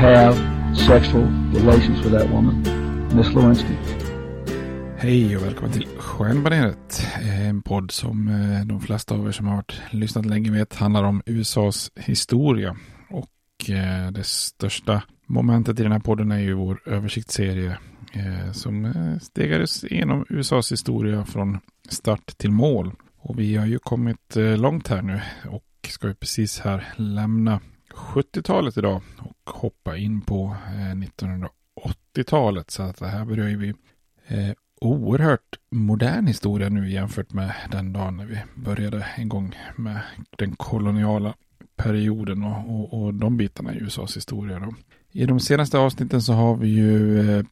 have sexual relations with that woman, Miss Lewinsky. Hej och välkommen till Stjärnbaneret. En podd som eh, de flesta av er som har varit, lyssnat länge vet handlar om USAs historia. Och eh, det största momentet i den här podden är ju vår översiktsserie eh, som stegades igenom USAs historia från start till mål. Och vi har ju kommit långt här nu och ska ju precis här lämna 70-talet idag och hoppa in på eh, 1980-talet. Så att det här börjar ju bli eh, oerhört modern historia nu jämfört med den dagen när vi började en gång med den koloniala perioden och, och, och de bitarna i USAs historia. Då. I de senaste avsnitten så har vi ju eh,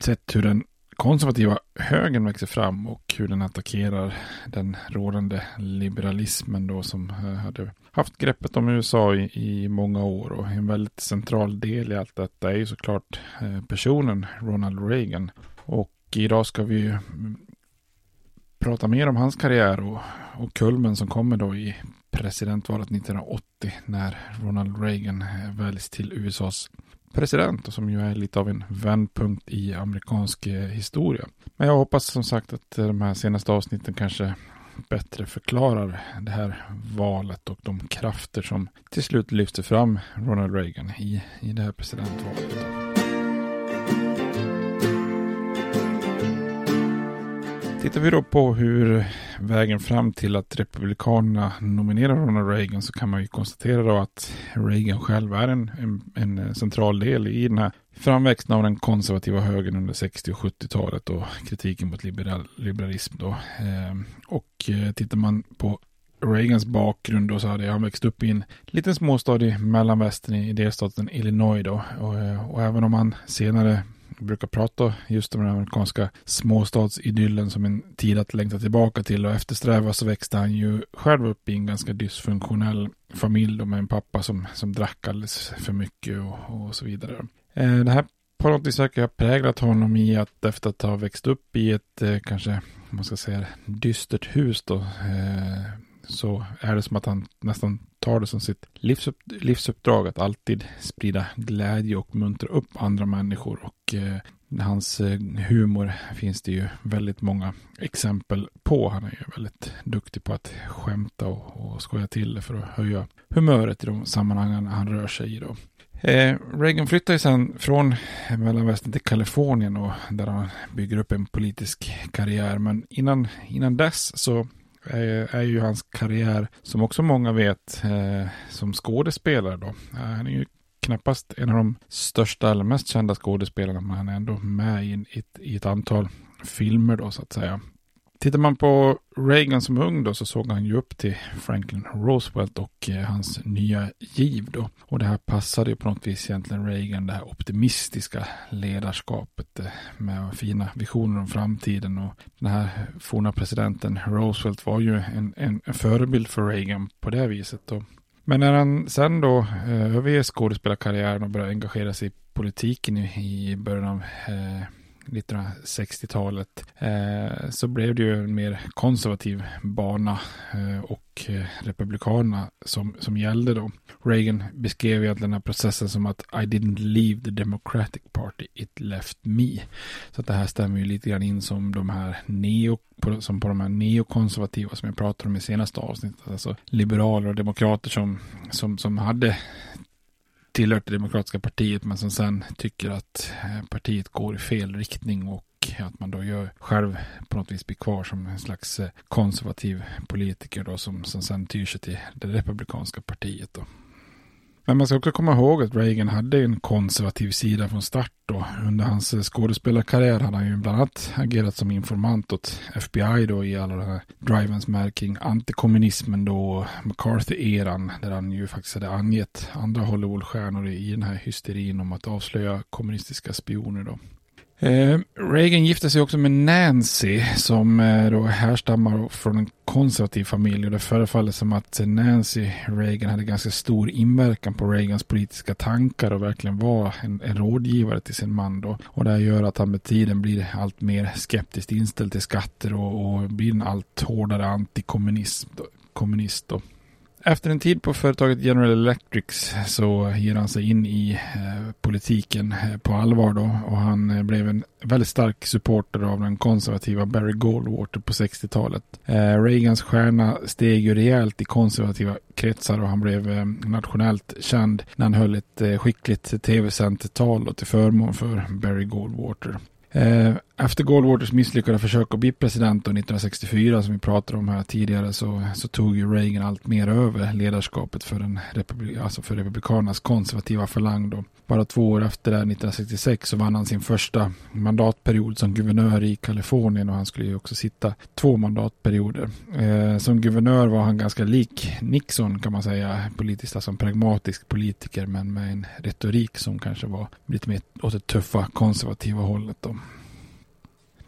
sett hur den konservativa högern växer fram och hur den attackerar den rådande liberalismen då som eh, hade haft greppet om USA i, i många år och en väldigt central del i allt detta är ju såklart eh, personen Ronald Reagan. Och idag ska vi mm, prata mer om hans karriär och, och kulmen som kommer då i presidentvalet 1980 när Ronald Reagan eh, väljs till USAs president och som ju är lite av en vändpunkt i amerikansk eh, historia. Men jag hoppas som sagt att eh, de här senaste avsnitten kanske bättre förklarar det här valet och de krafter som till slut lyfter fram Ronald Reagan i, i det här presidentvalet. Tittar vi då på hur vägen fram till att Republikanerna nominerar Ronald Reagan så kan man ju konstatera då att Reagan själv är en, en, en central del i den här framväxten av den konservativa högern under 60 och 70-talet och kritiken mot liberal, liberalism då. Ehm, eh, och tittar man på Reagans bakgrund då så hade han växt upp i en liten småstad i mellanvästern i delstaten Illinois då. Och, eh, och även om han senare jag brukar prata just om den amerikanska småstadsidyllen som en tid att längta tillbaka till och eftersträva så växte han ju själv upp i en ganska dysfunktionell familj med en pappa som, som drack alldeles för mycket och, och så vidare. Eh, det här på något vis verkar ha präglat honom i att efter att ha växt upp i ett eh, kanske, man ska säga, dystert hus då, eh, så är det som att han nästan tar det som sitt livsupp, livsuppdrag att alltid sprida glädje och muntra upp andra människor. Och eh, hans eh, humor finns det ju väldigt många exempel på. Han är ju väldigt duktig på att skämta och, och skoja till det för att höja humöret i de sammanhangen han rör sig i. Då. Eh, Reagan flyttar ju sen från Mellanvästern till Kalifornien och där han bygger upp en politisk karriär. Men innan, innan dess så är, är ju hans karriär, som också många vet, eh, som skådespelare då. Eh, han är ju knappast en av de största eller mest kända skådespelarna, men han är ändå med i, i, i ett antal filmer då så att säga. Tittar man på Reagan som ung då så såg han ju upp till Franklin Roosevelt och eh, hans nya giv då. Och det här passade ju på något vis egentligen Reagan, det här optimistiska ledarskapet eh, med fina visioner om framtiden. Och den här forna presidenten Roosevelt var ju en, en, en förebild för Reagan på det viset. Då. Men när han sen då eh, överger skådespelarkarriären och börjar engagera sig i politiken i, i början av eh, 1960-talet eh, så blev det ju en mer konservativ bana eh, och eh, republikanerna som, som gällde då. Reagan beskrev egentligen den här processen som att I didn't leave the Democratic Party, it left me. Så att det här stämmer ju lite grann in som de här neo på, som på de här neokonservativa som jag pratade om i senaste avsnittet. Alltså liberaler och demokrater som, som, som hade tillhört det demokratiska partiet men som sen tycker att eh, partiet går i fel riktning och att man då gör själv på något vis blir kvar som en slags eh, konservativ politiker då som, som sen tyr sig till det republikanska partiet då. Men man ska också komma ihåg att Reagan hade en konservativ sida från start då. Under hans eh, skådespelarkarriär hade han ju bland annat agerat som informant åt FBI då i alla de här drivens märkning, antikommunismen då, McCarthy-eran där han ju faktiskt hade angett andra Hollywoodstjärnor i den här hysterin om att avslöja kommunistiska spioner då. Eh, Reagan gifte sig också med Nancy som eh, då härstammar från en konservativ familj och det förefaller som att Nancy Reagan hade ganska stor inverkan på Reagans politiska tankar och verkligen var en, en rådgivare till sin man då. Och det här gör att han med tiden blir allt mer skeptiskt inställd till skatter och, och blir en allt hårdare antikommunist. Kommunist då. Efter en tid på företaget General Electrics så ger han sig in i eh, politiken eh, på allvar då och han eh, blev en väldigt stark supporter av den konservativa Barry Goldwater på 60-talet. Eh, Reagans stjärna steg ju rejält i konservativa kretsar och han blev eh, nationellt känd när han höll ett eh, skickligt tv-sänt tal till förmån för Barry Goldwater. Eh, efter Goldwaters misslyckade försök att bli president 1964 som vi pratade om här tidigare så, så tog ju Reagan allt mer över ledarskapet för, den republik, alltså för republikanernas konservativa falang. Då. Bara två år efter det, 1966, så vann han sin första mandatperiod som guvernör i Kalifornien och han skulle ju också sitta två mandatperioder. Eh, som guvernör var han ganska lik Nixon kan man säga, politiskt, alltså en pragmatisk politiker men med en retorik som kanske var lite mer åt det tuffa konservativa hållet. Då.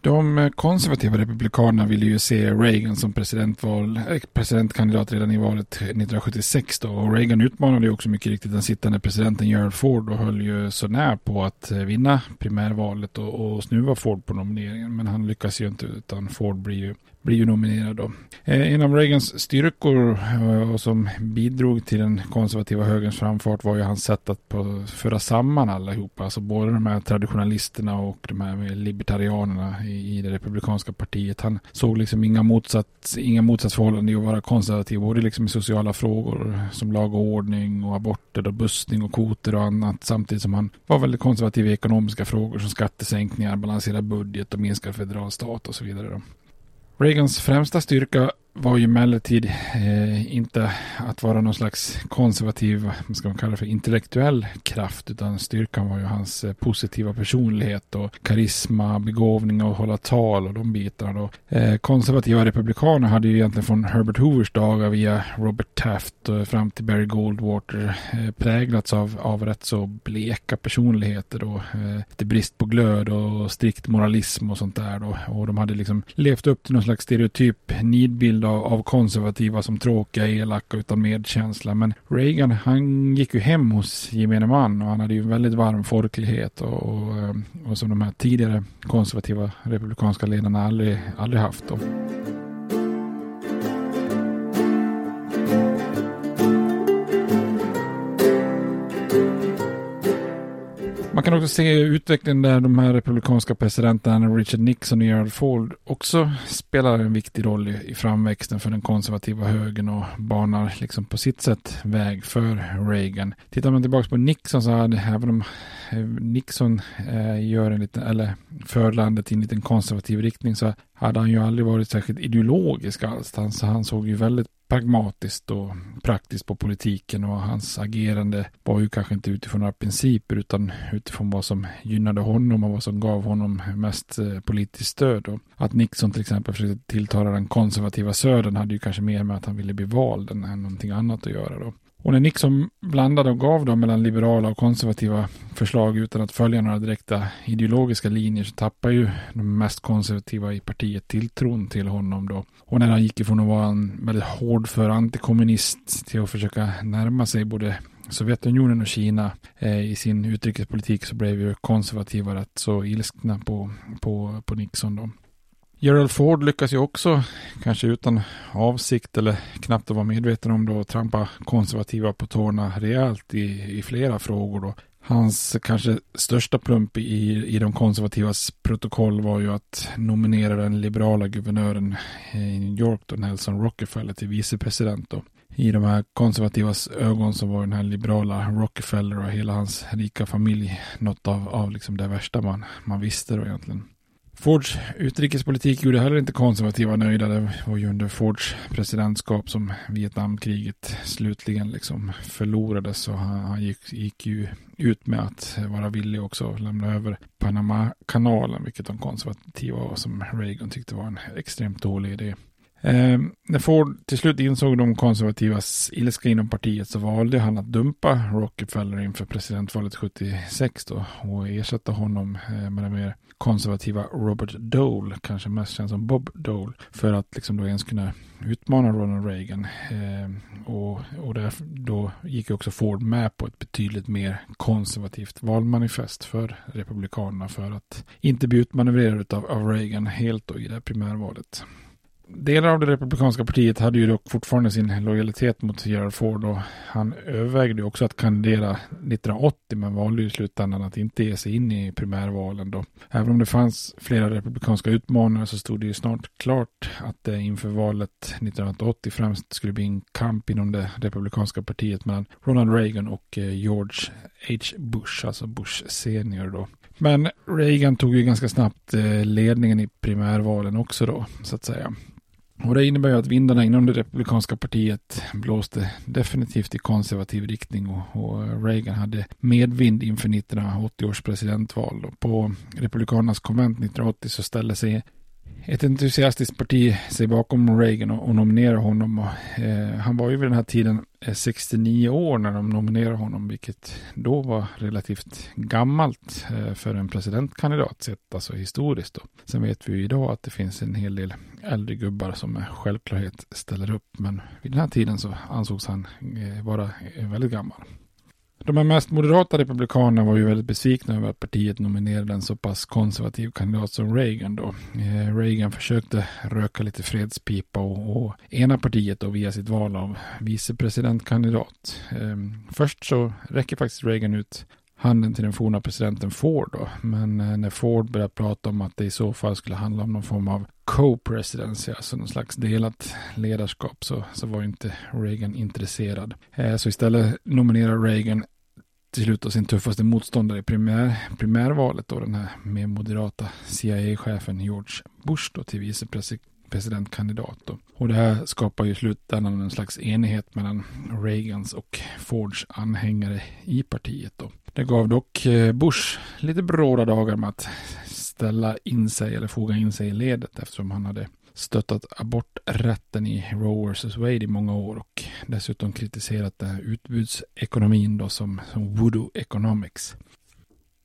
De konservativa republikanerna ville ju se Reagan som presidentval, eh, presidentkandidat redan i valet 1976 då. Och Reagan utmanade ju också mycket riktigt den sittande presidenten Gerald Ford och höll ju så när på att eh, vinna primärvalet och, och snuva Ford på nomineringen. Men han lyckas ju inte utan Ford blir ju blir ju nominerad då. Eh, en av Reagans styrkor eh, och som bidrog till den konservativa högerns framfart var ju hans sätt att på, föra samman allihopa. Alltså både de här traditionalisterna och de här libertarianerna i, i det republikanska partiet. Han såg liksom inga, motsats, inga motsatsförhållanden i att vara konservativ. Både liksom i sociala frågor som lag och ordning och aborter och bussning och kvoter och annat. Samtidigt som han var väldigt konservativ i ekonomiska frågor som skattesänkningar, balanserad budget och minskad federal stat och så vidare. Då. Reagans främsta styrka var ju emellertid eh, inte att vara någon slags konservativ, vad ska man kalla det för, intellektuell kraft, utan styrkan var ju hans eh, positiva personlighet och karisma, begåvning och hålla tal och de bitarna då. Eh, konservativa republikaner hade ju egentligen från Herbert Hoovers dagar via Robert Taft och fram till Barry Goldwater eh, präglats av, av rätt så bleka personligheter då. Eh, lite brist på glöd och strikt moralism och sånt där då. Och de hade liksom levt upp till någon slags stereotyp nidbild av, av konservativa som tråkiga, elaka utan medkänsla. Men Reagan, han gick ju hem hos gemene man och han hade ju väldigt varm folklighet och, och, eh, och som de här tidigare konservativa republikanska ledarna aldrig, aldrig haft. Då. Man kan också se utvecklingen där de här republikanska presidenterna Richard Nixon och Gerald Ford också spelar en viktig roll i, i framväxten för den konservativa högern och banar liksom på sitt sätt väg för Reagan. Tittar man tillbaka på Nixon så hade även om eh, Nixon eh, gör en liten, eller för landet i en liten konservativ riktning så hade han ju aldrig varit särskilt ideologisk alls. Han, så han såg ju väldigt pragmatiskt och praktiskt på politiken och hans agerande var ju kanske inte utifrån några principer utan utifrån vad som gynnade honom och vad som gav honom mest eh, politiskt stöd. Och att Nixon till exempel försökte tilltala den konservativa södern hade ju kanske mer med att han ville bli vald än någonting annat att göra då. Och när Nixon blandade och gav dem mellan liberala och konservativa förslag utan att följa några direkta ideologiska linjer så tappar ju de mest konservativa i partiet tilltron till honom då. Och när han gick ifrån att vara en väldigt hård för antikommunist till att försöka närma sig både Sovjetunionen och Kina eh, i sin utrikespolitik så blev ju konservativa rätt så ilskna på, på, på Nixon då. Gerald Ford lyckas ju också, kanske utan avsikt eller knappt att vara medveten om det, trampa konservativa på tårna rejält i, i flera frågor. Då. Hans kanske största plump i, i de konservativas protokoll var ju att nominera den liberala guvernören eh, i New York, då Nelson Rockefeller, till vicepresident. Då. I de här konservativas ögon så var den här liberala Rockefeller och hela hans rika familj något av, av liksom det värsta man, man visste då egentligen. Fords utrikespolitik gjorde heller inte konservativa nöjda. Det var ju under Fords presidentskap som Vietnamkriget slutligen liksom förlorades. Så han, han gick, gick, ju ut med att vara villig också att lämna över Panama-kanalen, vilket de konservativa och som Reagan tyckte var en extremt dålig idé. Eh, när Ford till slut insåg de konservativas ilska inom partiet så valde han att dumpa Rockefeller inför presidentvalet 76 då och ersätta honom eh, med den mer konservativa Robert Dole, kanske mest känd som Bob Dole, för att liksom då ens kunna utmana Ronald Reagan. Eh, och och där, då gick också Ford med på ett betydligt mer konservativt valmanifest för Republikanerna för att inte bli utmanövrerad av, av Reagan helt då i det här primärvalet delar av det republikanska partiet hade ju dock fortfarande sin lojalitet mot Gerald Ford och han övervägde också att kandidera 1980 men valde i slutändan att inte ge sig in i primärvalen då. Även om det fanns flera republikanska utmanare så stod det ju snart klart att det inför valet 1980 främst skulle bli en kamp inom det republikanska partiet mellan Ronald Reagan och eh, George H. Bush, alltså Bush senior då. Men Reagan tog ju ganska snabbt eh, ledningen i primärvalen också då, så att säga. Och det innebär ju att vindarna inom det republikanska partiet blåste definitivt i konservativ riktning och, och Reagan hade medvind inför 1980 års presidentval. Och på Republikanernas konvent 1980 så ställde sig ett entusiastiskt parti sig bakom Reagan och, och nominerar honom. Och, eh, han var ju vid den här tiden eh, 69 år när de nominerade honom, vilket då var relativt gammalt eh, för en presidentkandidat sett, alltså historiskt. Då. Sen vet vi ju idag att det finns en hel del äldre gubbar som med självklarhet ställer upp, men vid den här tiden så ansågs han eh, vara eh, väldigt gammal. De här mest moderata republikanerna var ju väldigt besvikna över att partiet nominerade en så pass konservativ kandidat som Reagan då. Eh, Reagan försökte röka lite fredspipa och, och ena partiet då via sitt val av vicepresidentkandidat. Eh, först så räcker faktiskt Reagan ut handen till den forna presidenten Ford då. Men eh, när Ford började prata om att det i så fall skulle handla om någon form av co-presidency, alltså någon slags delat ledarskap, så, så var inte Reagan intresserad. Eh, så istället nominerar Reagan till slut då sin tuffaste motståndare i primär, primärvalet då den här mer moderata CIA-chefen George Bush då till vicepresidentkandidat Då. Och det här skapar ju i slutändan en slags enighet mellan Reagans och Fords anhängare i partiet. Då. Det gav dock eh, Bush lite bråda dagar med att ställa in sig eller foga in sig i ledet eftersom han hade stöttat aborträtten i Roe vs. Wade i många år och dessutom kritiserat den här utbudsekonomin då som, som voodoo economics.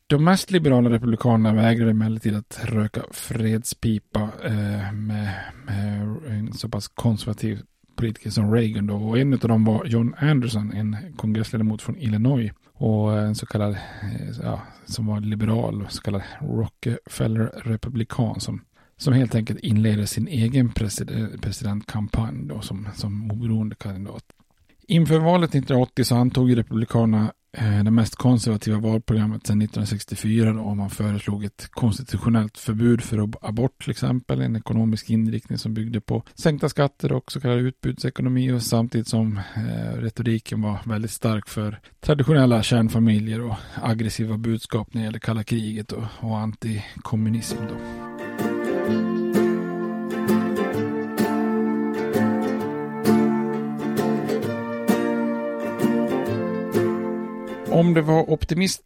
De mest liberala republikanerna vägrade emellertid att röka fredspipa eh, med, med, en så pass konservativ politiker som Reagan då. Och en av dem var John Anderson, en kongressledamot från Illinois. Och en så kallad, eh, ja, som var liberal, så kallad Rockefeller-republikan som, som helt enkelt inledde sin egen president, presidentkampanj då som, som oberoende kandidat. Inför valet 1980 så antog Republikanerna eh, det mest konservativa valprogrammet sedan 1964 då, man föreslog ett konstitutionellt förbud för abort till exempel, en ekonomisk inriktning som byggde på sänkta skatter och så kallad utbudsekonomi och samtidigt som eh, retoriken var väldigt stark för traditionella kärnfamiljer och aggressiva budskap när det gäller kalla kriget och, och antikommunism. Då. Om det var optimism,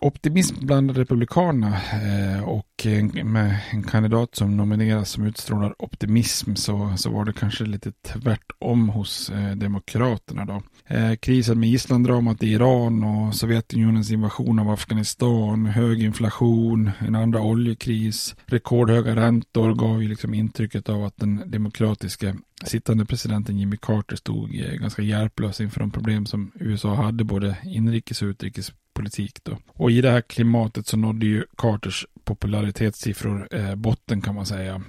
optimism bland republikanerna eh, och Eh, med en kandidat som nomineras som utstrålar optimism så, så var det kanske lite tvärtom hos eh, demokraterna. Då. Eh, krisen med Islanddramat i Iran och Sovjetunionens invasion av Afghanistan, hög inflation, en andra oljekris, rekordhöga räntor gav ju liksom intrycket av att den demokratiska sittande presidenten Jimmy Carter stod eh, ganska hjälplös inför de problem som USA hade både inrikes och utrikes politik. Då. Och i det här klimatet så nådde ju Carters popularitetssiffror eh, botten kan man säga.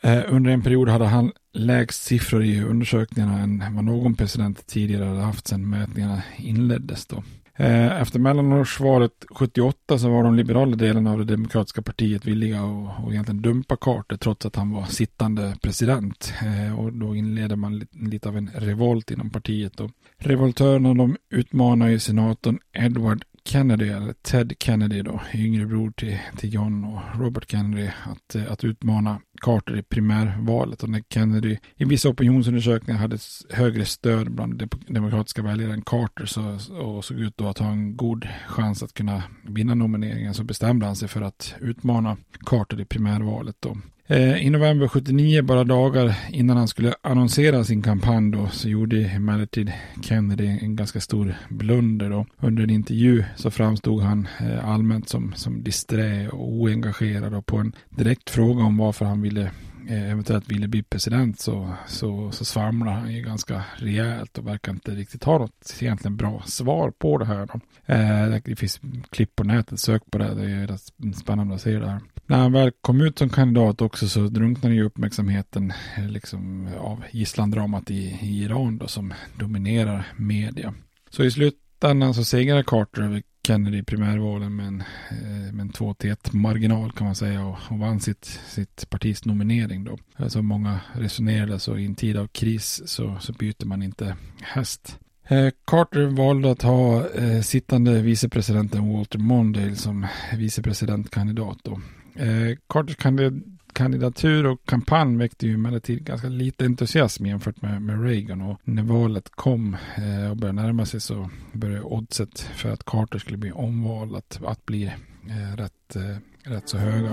Eh, under en period hade han lägst siffror i undersökningarna än vad någon president tidigare hade haft sedan mätningarna inleddes. Då. Eh, efter mellanårsvalet 78 så var de liberala delarna av det demokratiska partiet villiga att, egentligen dumpa Carter trots att han var sittande president. Eh, och då inleder man lite av en revolt inom partiet. Och revoltörerna de utmanar ju senatorn Edward Kennedy, eller Ted Kennedy då, yngre bror till, till John och Robert Kennedy, att, eh, att utmana Carter i primärvalet. Och när Kennedy i vissa opinionsundersökningar hade högre stöd bland de demokratiska väljare än Carter så, och såg ut då att ha en god chans att kunna vinna nomineringen så bestämde han sig för att utmana Carter i primärvalet. Då. Eh, I november 79, bara dagar innan han skulle annonsera sin kampanj då, så gjorde emellertid Kennedy en ganska stor blunder då. Under en intervju så framstod han eh, allmänt som, som disträ och oengagerad och på en direkt fråga om varför han ville Eh, eventuellt ville bli president så, så, så svamlar han ju ganska rejält och verkar inte riktigt ha något egentligen bra svar på det här. Då. Eh, det finns klipp på nätet, sök på det, det är rätt spännande att se det här. När han väl kom ut som kandidat också så drunknade ju uppmärksamheten eh, liksom, av gisslandramat i, i Iran då, som dominerar media. Så i slutändan så segrade Carter över Kennedy i primärvalen med en, eh, med en 2-1 marginal kan man säga och, och vann sitt, sitt partis nominering då. Alltså många resonerade så i en tid av kris så, så byter man inte häst. Eh, Carter valde att ha eh, sittande vicepresidenten Walter Mondale som vicepresidentkandidat. Då. Eh, Carters kandidat kandidatur och kampanj väckte ju emellertid ganska lite entusiasm jämfört med, med Reagan och när valet kom eh, och började närma sig så började oddset för att Carter skulle bli omvald att, att bli eh, rätt, eh, rätt så höga.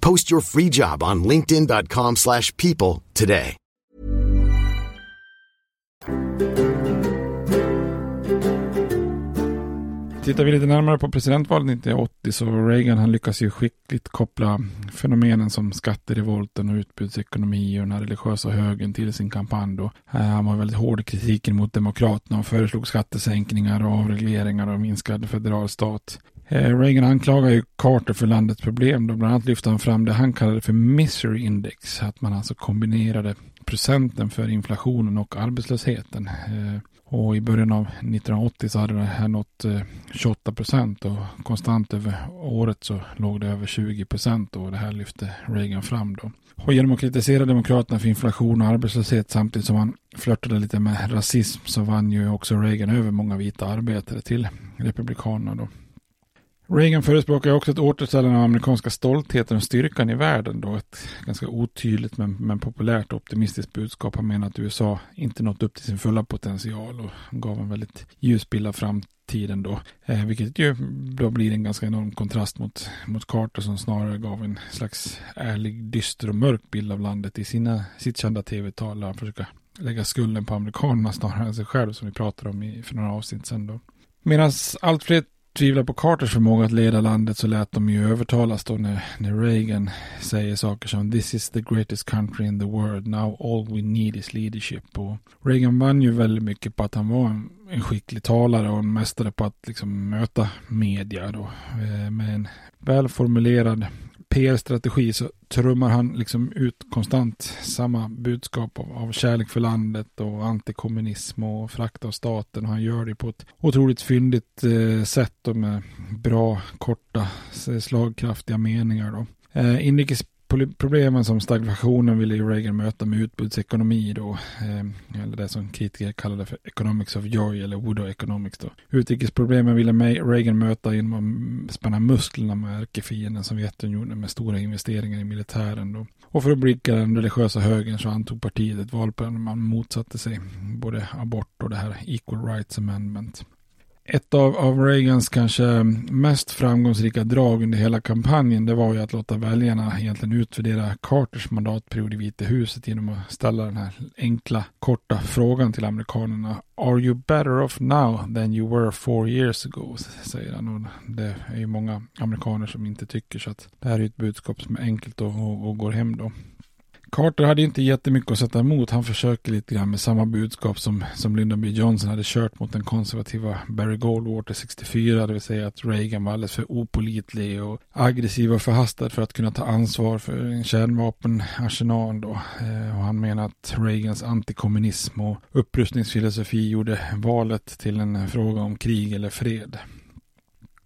Post your free job on linkedin.com/people slash people today. Tittar vi lite närmare på presidentvalet 1980 så Reagan han lyckas ju skickligt koppla fenomenen som skatterevolten och utbudsekonomi och den här religiösa högen till sin kampanj. Då. Eh, han var väldigt hård i kritiken mot demokraterna och föreslog skattesänkningar och avregleringar och minskad federal stat. Eh, Reagan anklagar ju Carter för landets problem. Då bland annat lyfte han fram det han kallade för misery index. Att man alltså kombinerade procenten för inflationen och arbetslösheten. Eh, och i början av 1980 så hade det här nått eh, 28 procent och konstant över året så låg det över 20 procent och det här lyfte Reagan fram då. Och genom att kritisera Demokraterna för inflation och arbetslöshet samtidigt som han flörtade lite med rasism så vann ju också Reagan över många vita arbetare till Republikanerna då. Reagan förespråkar också ett återställande av amerikanska stoltheten och styrkan i världen då. Ett ganska otydligt men, men populärt och optimistiskt budskap. Han menar att USA inte nått upp till sin fulla potential och gav en väldigt ljus bild av framtiden då. Eh, vilket ju då blir en ganska enorm kontrast mot, mot Carter som snarare gav en slags ärlig, dyster och mörk bild av landet i sina, sitt kända tv-tal. Han försöker lägga skulden på amerikanerna snarare än sig själv som vi pratade om i, för några avsnitt sedan då. Medan allt fler tvivlar på Carters förmåga att leda landet så lät de ju övertalas då när, när Reagan säger saker som This is the greatest country in the world. Now all we need is leadership. Och Reagan vann ju väldigt mycket på att han var en, en skicklig talare och en mästare på att liksom möta media då. Eh, med en välformulerad PR-strategi så trummar han liksom ut konstant samma budskap av, av kärlek för landet och antikommunism och frakt av staten. Och han gör det på ett otroligt fyndigt eh, sätt och med bra, korta, slagkraftiga meningar. Då. Eh, Problemen som stagflationen ville ju Reagan möta med utbudsekonomi då. Eh, eller det som kritiker kallade för economics of joy eller Woodrow economics då. Utrikesproblemen ville Reagan möta genom att spänna musklerna med ärkefienden Sovjetunionen med stora investeringar i militären då. Och för att blicka den religiösa högern så antog partiet ett valprogram där man motsatte sig både abort och det här Equal Rights Amendment. Ett av, av Reagans kanske mest framgångsrika drag under hela kampanjen det var ju att låta väljarna egentligen utvärdera Carters mandatperiod i Vita huset genom att ställa den här enkla korta frågan till amerikanerna. Are you better off now than you were four years ago? Säger han och det är ju många amerikaner som inte tycker så att det här är ett budskap som är enkelt och, och, och går hem då. Carter hade inte jättemycket att sätta emot. Han försöker lite grann med samma budskap som, som Lyndon B. Johnson hade kört mot den konservativa Barry Goldwater 64. Det vill säga att Reagan var alldeles för opolitlig och aggressiv och förhastad för att kunna ta ansvar för en kärnvapenarsenal. Då. Eh, och han menar att Reagans antikommunism och upprustningsfilosofi gjorde valet till en fråga om krig eller fred.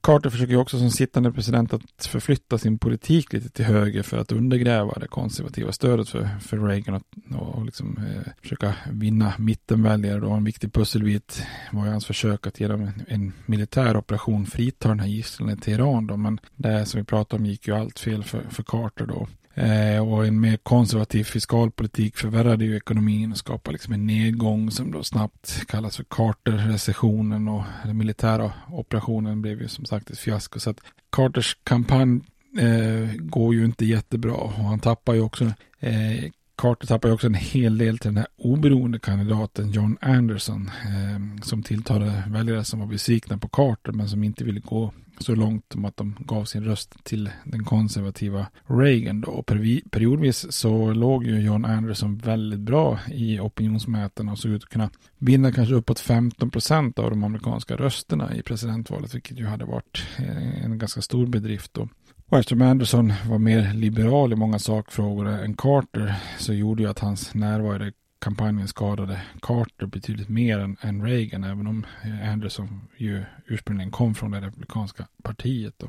Carter försöker också som sittande president att förflytta sin politik lite till höger för att undergräva det konservativa stödet för, för Reagan och, och liksom, eh, försöka vinna mittenväljare. Då. En viktig pusselbit var ju hans försök att genom en, en militär operation frita den här gisslan i Teheran. Då. Men det som vi pratade om gick ju allt fel för, för Carter då. Eh, och en mer konservativ fiskalpolitik förvärrade ju ekonomin och skapade liksom en nedgång som då snabbt kallas för Carter-recessionen och den militära operationen blev ju som sagt ett fiasko. Så att Carters kampanj eh, går ju inte jättebra och han tappar ju också eh, Carter tappar ju också en hel del till den här oberoende kandidaten John Anderson eh, som tilltalade väljare som var besvikna på Carter men som inte ville gå så långt som att de gav sin röst till den konservativa Reagan då. Periodvis så låg ju John Anderson väldigt bra i opinionsmätarna och såg ut att kunna vinna kanske uppåt 15 procent av de amerikanska rösterna i presidentvalet, vilket ju hade varit eh, en ganska stor bedrift då. Och eftersom Anderson var mer liberal i många sakfrågor än Carter så gjorde ju att hans närvaro i kampanjen skadade Carter betydligt mer än, än Reagan, även om eh, Anderson ju ursprungligen kom från det republikanska partiet. Då.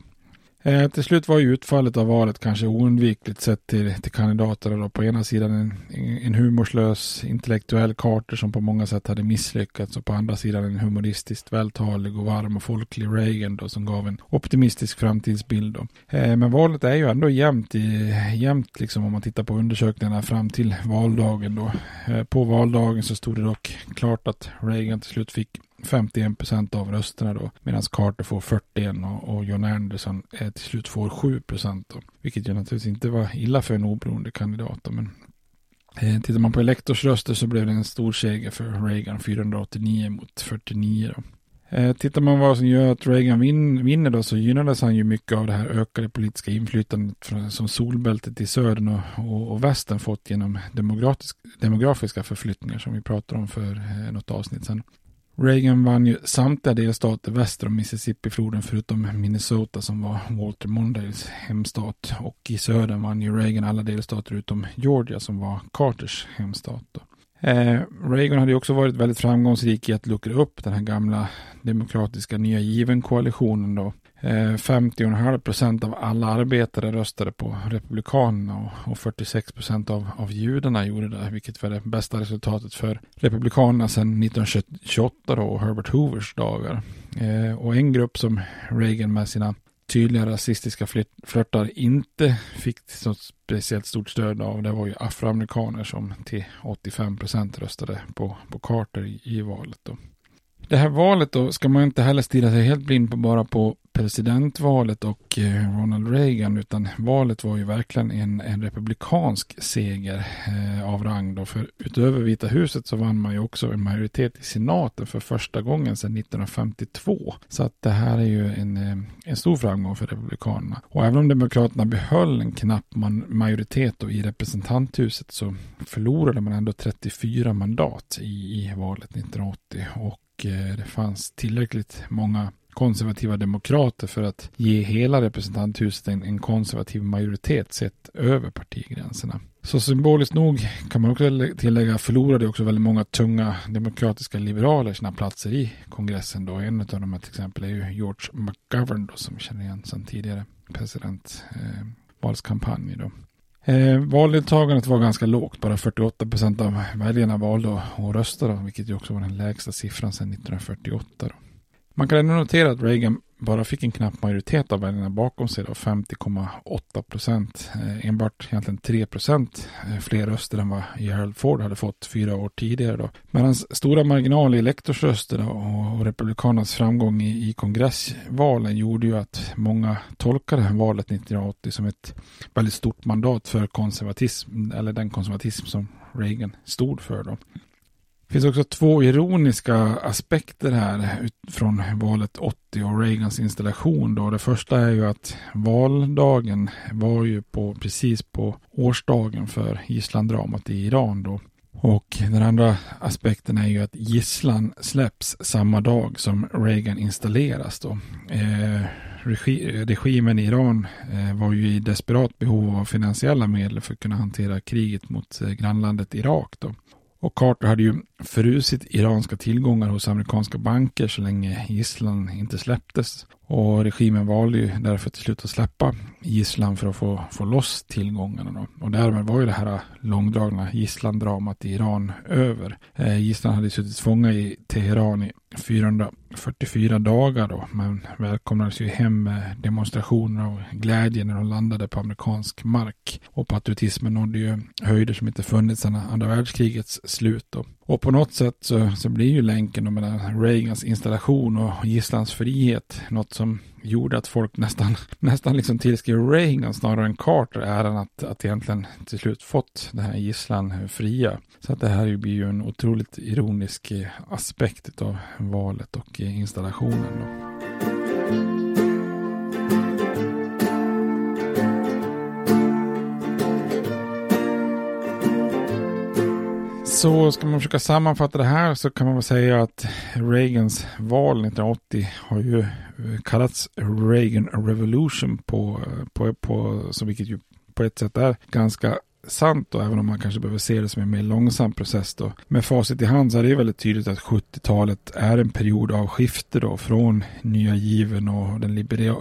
Eh, till slut var ju utfallet av valet kanske oundvikligt sett till, till kandidaterna. Då. På ena sidan en, en humorslös intellektuell Carter som på många sätt hade misslyckats och på andra sidan en humoristiskt vältalig och varm och folklig Reagan då, som gav en optimistisk framtidsbild. Då. Eh, men valet är ju ändå jämnt, i, jämnt liksom, om man tittar på undersökningarna fram till valdagen. Då. Eh, på valdagen så stod det dock klart att Reagan till slut fick 51 procent av rösterna då. Medan Carter får 41 och, och John Anderson eh, till slut får 7 procent då. Vilket ju naturligtvis inte var illa för en oberoende kandidat då, men eh, Tittar man på elektorsröster så blev det en stor seger för Reagan, 489 mot 49 då. Eh, tittar man vad som gör att Reagan vin, vinner då så gynnades han ju mycket av det här ökade politiska inflytandet från, som solbältet i södern och, och, och västern fått genom demografiska förflyttningar som vi pratade om för eh, något avsnitt sedan. Reagan vann ju samtliga delstater väster om Mississippifloden förutom Minnesota som var Walter Mondales hemstat. Och i södern vann ju Reagan alla delstater utom Georgia som var Carters hemstat. Eh, Reagan hade ju också varit väldigt framgångsrik i att luckra upp den här gamla demokratiska nya given-koalitionen då. Eh, 50,5 procent av alla arbetare röstade på Republikanerna och, och 46 procent av, av judarna gjorde det, vilket var det bästa resultatet för Republikanerna sedan 1928 då, och Herbert Hoovers dagar. Eh, och en grupp som Reagan med sina tydliga rasistiska flörtar inte fick så speciellt stort stöd av det var ju afroamerikaner som till 85 procent röstade på, på Carter i, i valet. Då. Det här valet då ska man inte heller stirra sig helt blind på bara på presidentvalet och eh, Ronald Reagan utan valet var ju verkligen en, en republikansk seger eh, av rang då. För utöver Vita huset så vann man ju också en majoritet i senaten för första gången sedan 1952 så att det här är ju en, eh, en stor framgång för republikanerna. Och även om demokraterna behöll en knapp man, majoritet då i representanthuset så förlorade man ändå 34 mandat i, i valet 1980 och Eh, det fanns tillräckligt många konservativa demokrater för att ge hela representanthuset en, en konservativ majoritet sett över partigränserna. Så symboliskt nog kan man också tillägga förlorade också väldigt många tunga demokratiska liberaler sina platser i kongressen då. En av dem till exempel är ju George McGovern då som vi känner igen sedan tidigare presidentvalskampanj eh, då. Eh, valdeltagandet var ganska lågt, bara 48 procent av väljarna valde att rösta vilket ju också var den lägsta siffran sedan 1948 då. Man kan ändå notera att Reagan bara fick en knapp majoritet av väljarna bakom sig, 50,8 procent. Eh, enbart egentligen 3 procent eh, fler röster än vad Gerald Ford hade fått fyra år tidigare. Då. Men hans stora marginal i elektorsröster och, och republikanernas framgång i, i kongressvalen gjorde ju att många tolkade valet 1980 som ett väldigt stort mandat för konservatism, eller den konservatism som Reagan stod för. Då. Det finns också två ironiska aspekter här från valet 80 och Reagans installation. Då. Det första är ju att valdagen var ju på, precis på årsdagen för gisslandramat i Iran. Då. Och den andra aspekten är ju att gisslan släpps samma dag som Reagan installeras. Då. Eh, regi regimen i Iran eh, var ju i desperat behov av finansiella medel för att kunna hantera kriget mot eh, grannlandet Irak. Då. Och Carter hade ju frusit iranska tillgångar hos amerikanska banker så länge gisslan inte släpptes. Och regimen valde ju därför till slut att släppa gisslan för att få, få loss tillgångarna. Då. Och därmed var ju det här långdragna gisslandramat i Iran över. Eh, gisslan hade suttit fånga i Teheran i 444 dagar då, men välkomnades ju hem med demonstrationer och glädje när de landade på amerikansk mark. Och patriotismen nådde ju höjder som inte funnits sedan andra världskrigets slut då. Och på något sätt så, så blir ju länken mellan Reagans installation och gisslans frihet något som gjorde att folk nästan, nästan liksom tillskrev Reagan snarare än Carter äran att, att egentligen till slut fått den här gisslan fria. Så att det här blir ju en otroligt ironisk eh, aspekt av valet och eh, installationen. Då. Så ska man försöka sammanfatta det här så kan man väl säga att Reagans val 1980 har ju eh, kallats Reagan Revolution på, eh, på, på så vilket ju på ett sätt är ganska sant då, även om man kanske behöver se det som en mer långsam process då. Med facit i hand så är det väldigt tydligt att 70-talet är en period av skifte då från nya given och den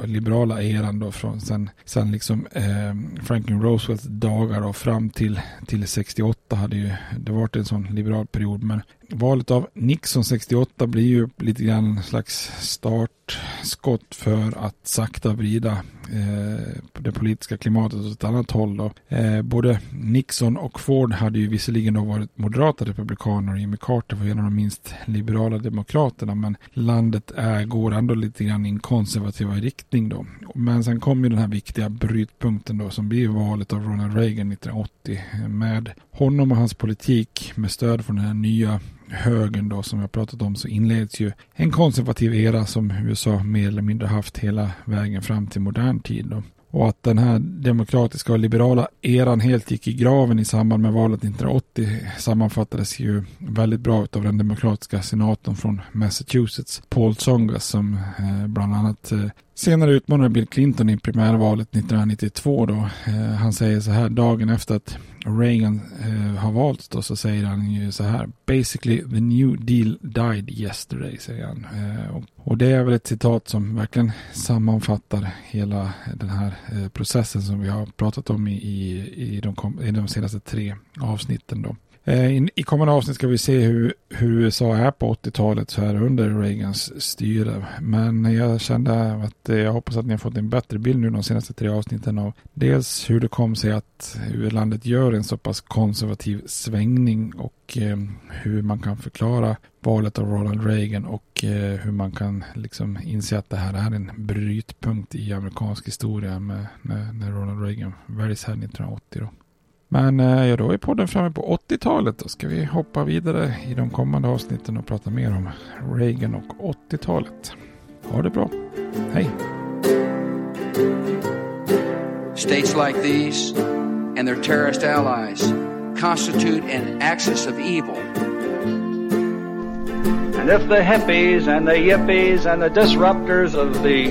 liberala eran då från sen, sen liksom eh, Franklin Roosevelts dagar och fram till, till 68 hade ju det varit en sån liberal period men valet av Nixon 68 blir ju lite grann en slags startskott för att sakta vrida eh, det politiska klimatet åt ett annat håll. Då. Eh, både Nixon och Ford hade ju visserligen då varit moderata republikaner och Jimmy Carter var en av de minst liberala demokraterna men landet är, går ändå lite grann i en konservativa riktning då. Men sen kom ju den här viktiga brytpunkten då som blir valet av Ronald Reagan 1980 med honom och hans politik med stöd från den här nya högern då som jag pratat om så inleds ju en konservativ era som USA mer eller mindre haft hela vägen fram till modern tid. Då. Och att den här demokratiska och liberala eran helt gick i graven i samband med valet 1980 sammanfattades ju väldigt bra av den demokratiska senatorn från Massachusetts, Paul Tsongas, som eh, bland annat eh, senare utmanade Bill Clinton i primärvalet 1992. Då. Eh, han säger så här dagen efter att Reagan eh, har valts då så säger han ju så här Basically the new deal died yesterday säger han. Eh, och det är väl ett citat som verkligen sammanfattar hela den här eh, processen som vi har pratat om i, i, i, de, i de senaste tre avsnitten. Då. Eh, I kommande avsnitt ska vi se hur, hur USA är på 80-talet så här under Reagans styre. Men jag kände att eh, jag hoppas att ni har fått en bättre bild nu de senaste tre avsnitten av dels hur det kom sig att landet gör en så pass konservativ svängning och eh, hur man kan förklara valet av Ronald Reagan och eh, hur man kan liksom inse att det här är en brytpunkt i amerikansk historia med, när, när Ronald Reagan väljs här 1980. Då. Men eh, ja, då är podden framme på 80-talet. Då ska vi hoppa vidare i de kommande avsnitten och prata mer om Reagan och 80-talet. Ha det bra. Hej! States like these and their terrorist allies constitute an axis of evil. And if the hippies and the yippies and the disruptors of the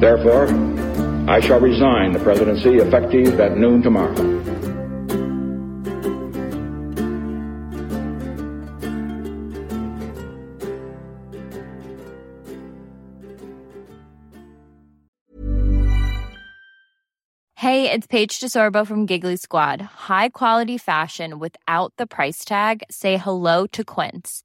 Therefore, I shall resign the presidency effective at noon tomorrow. Hey, it's Paige DeSorbo from Giggly Squad. High quality fashion without the price tag? Say hello to Quince.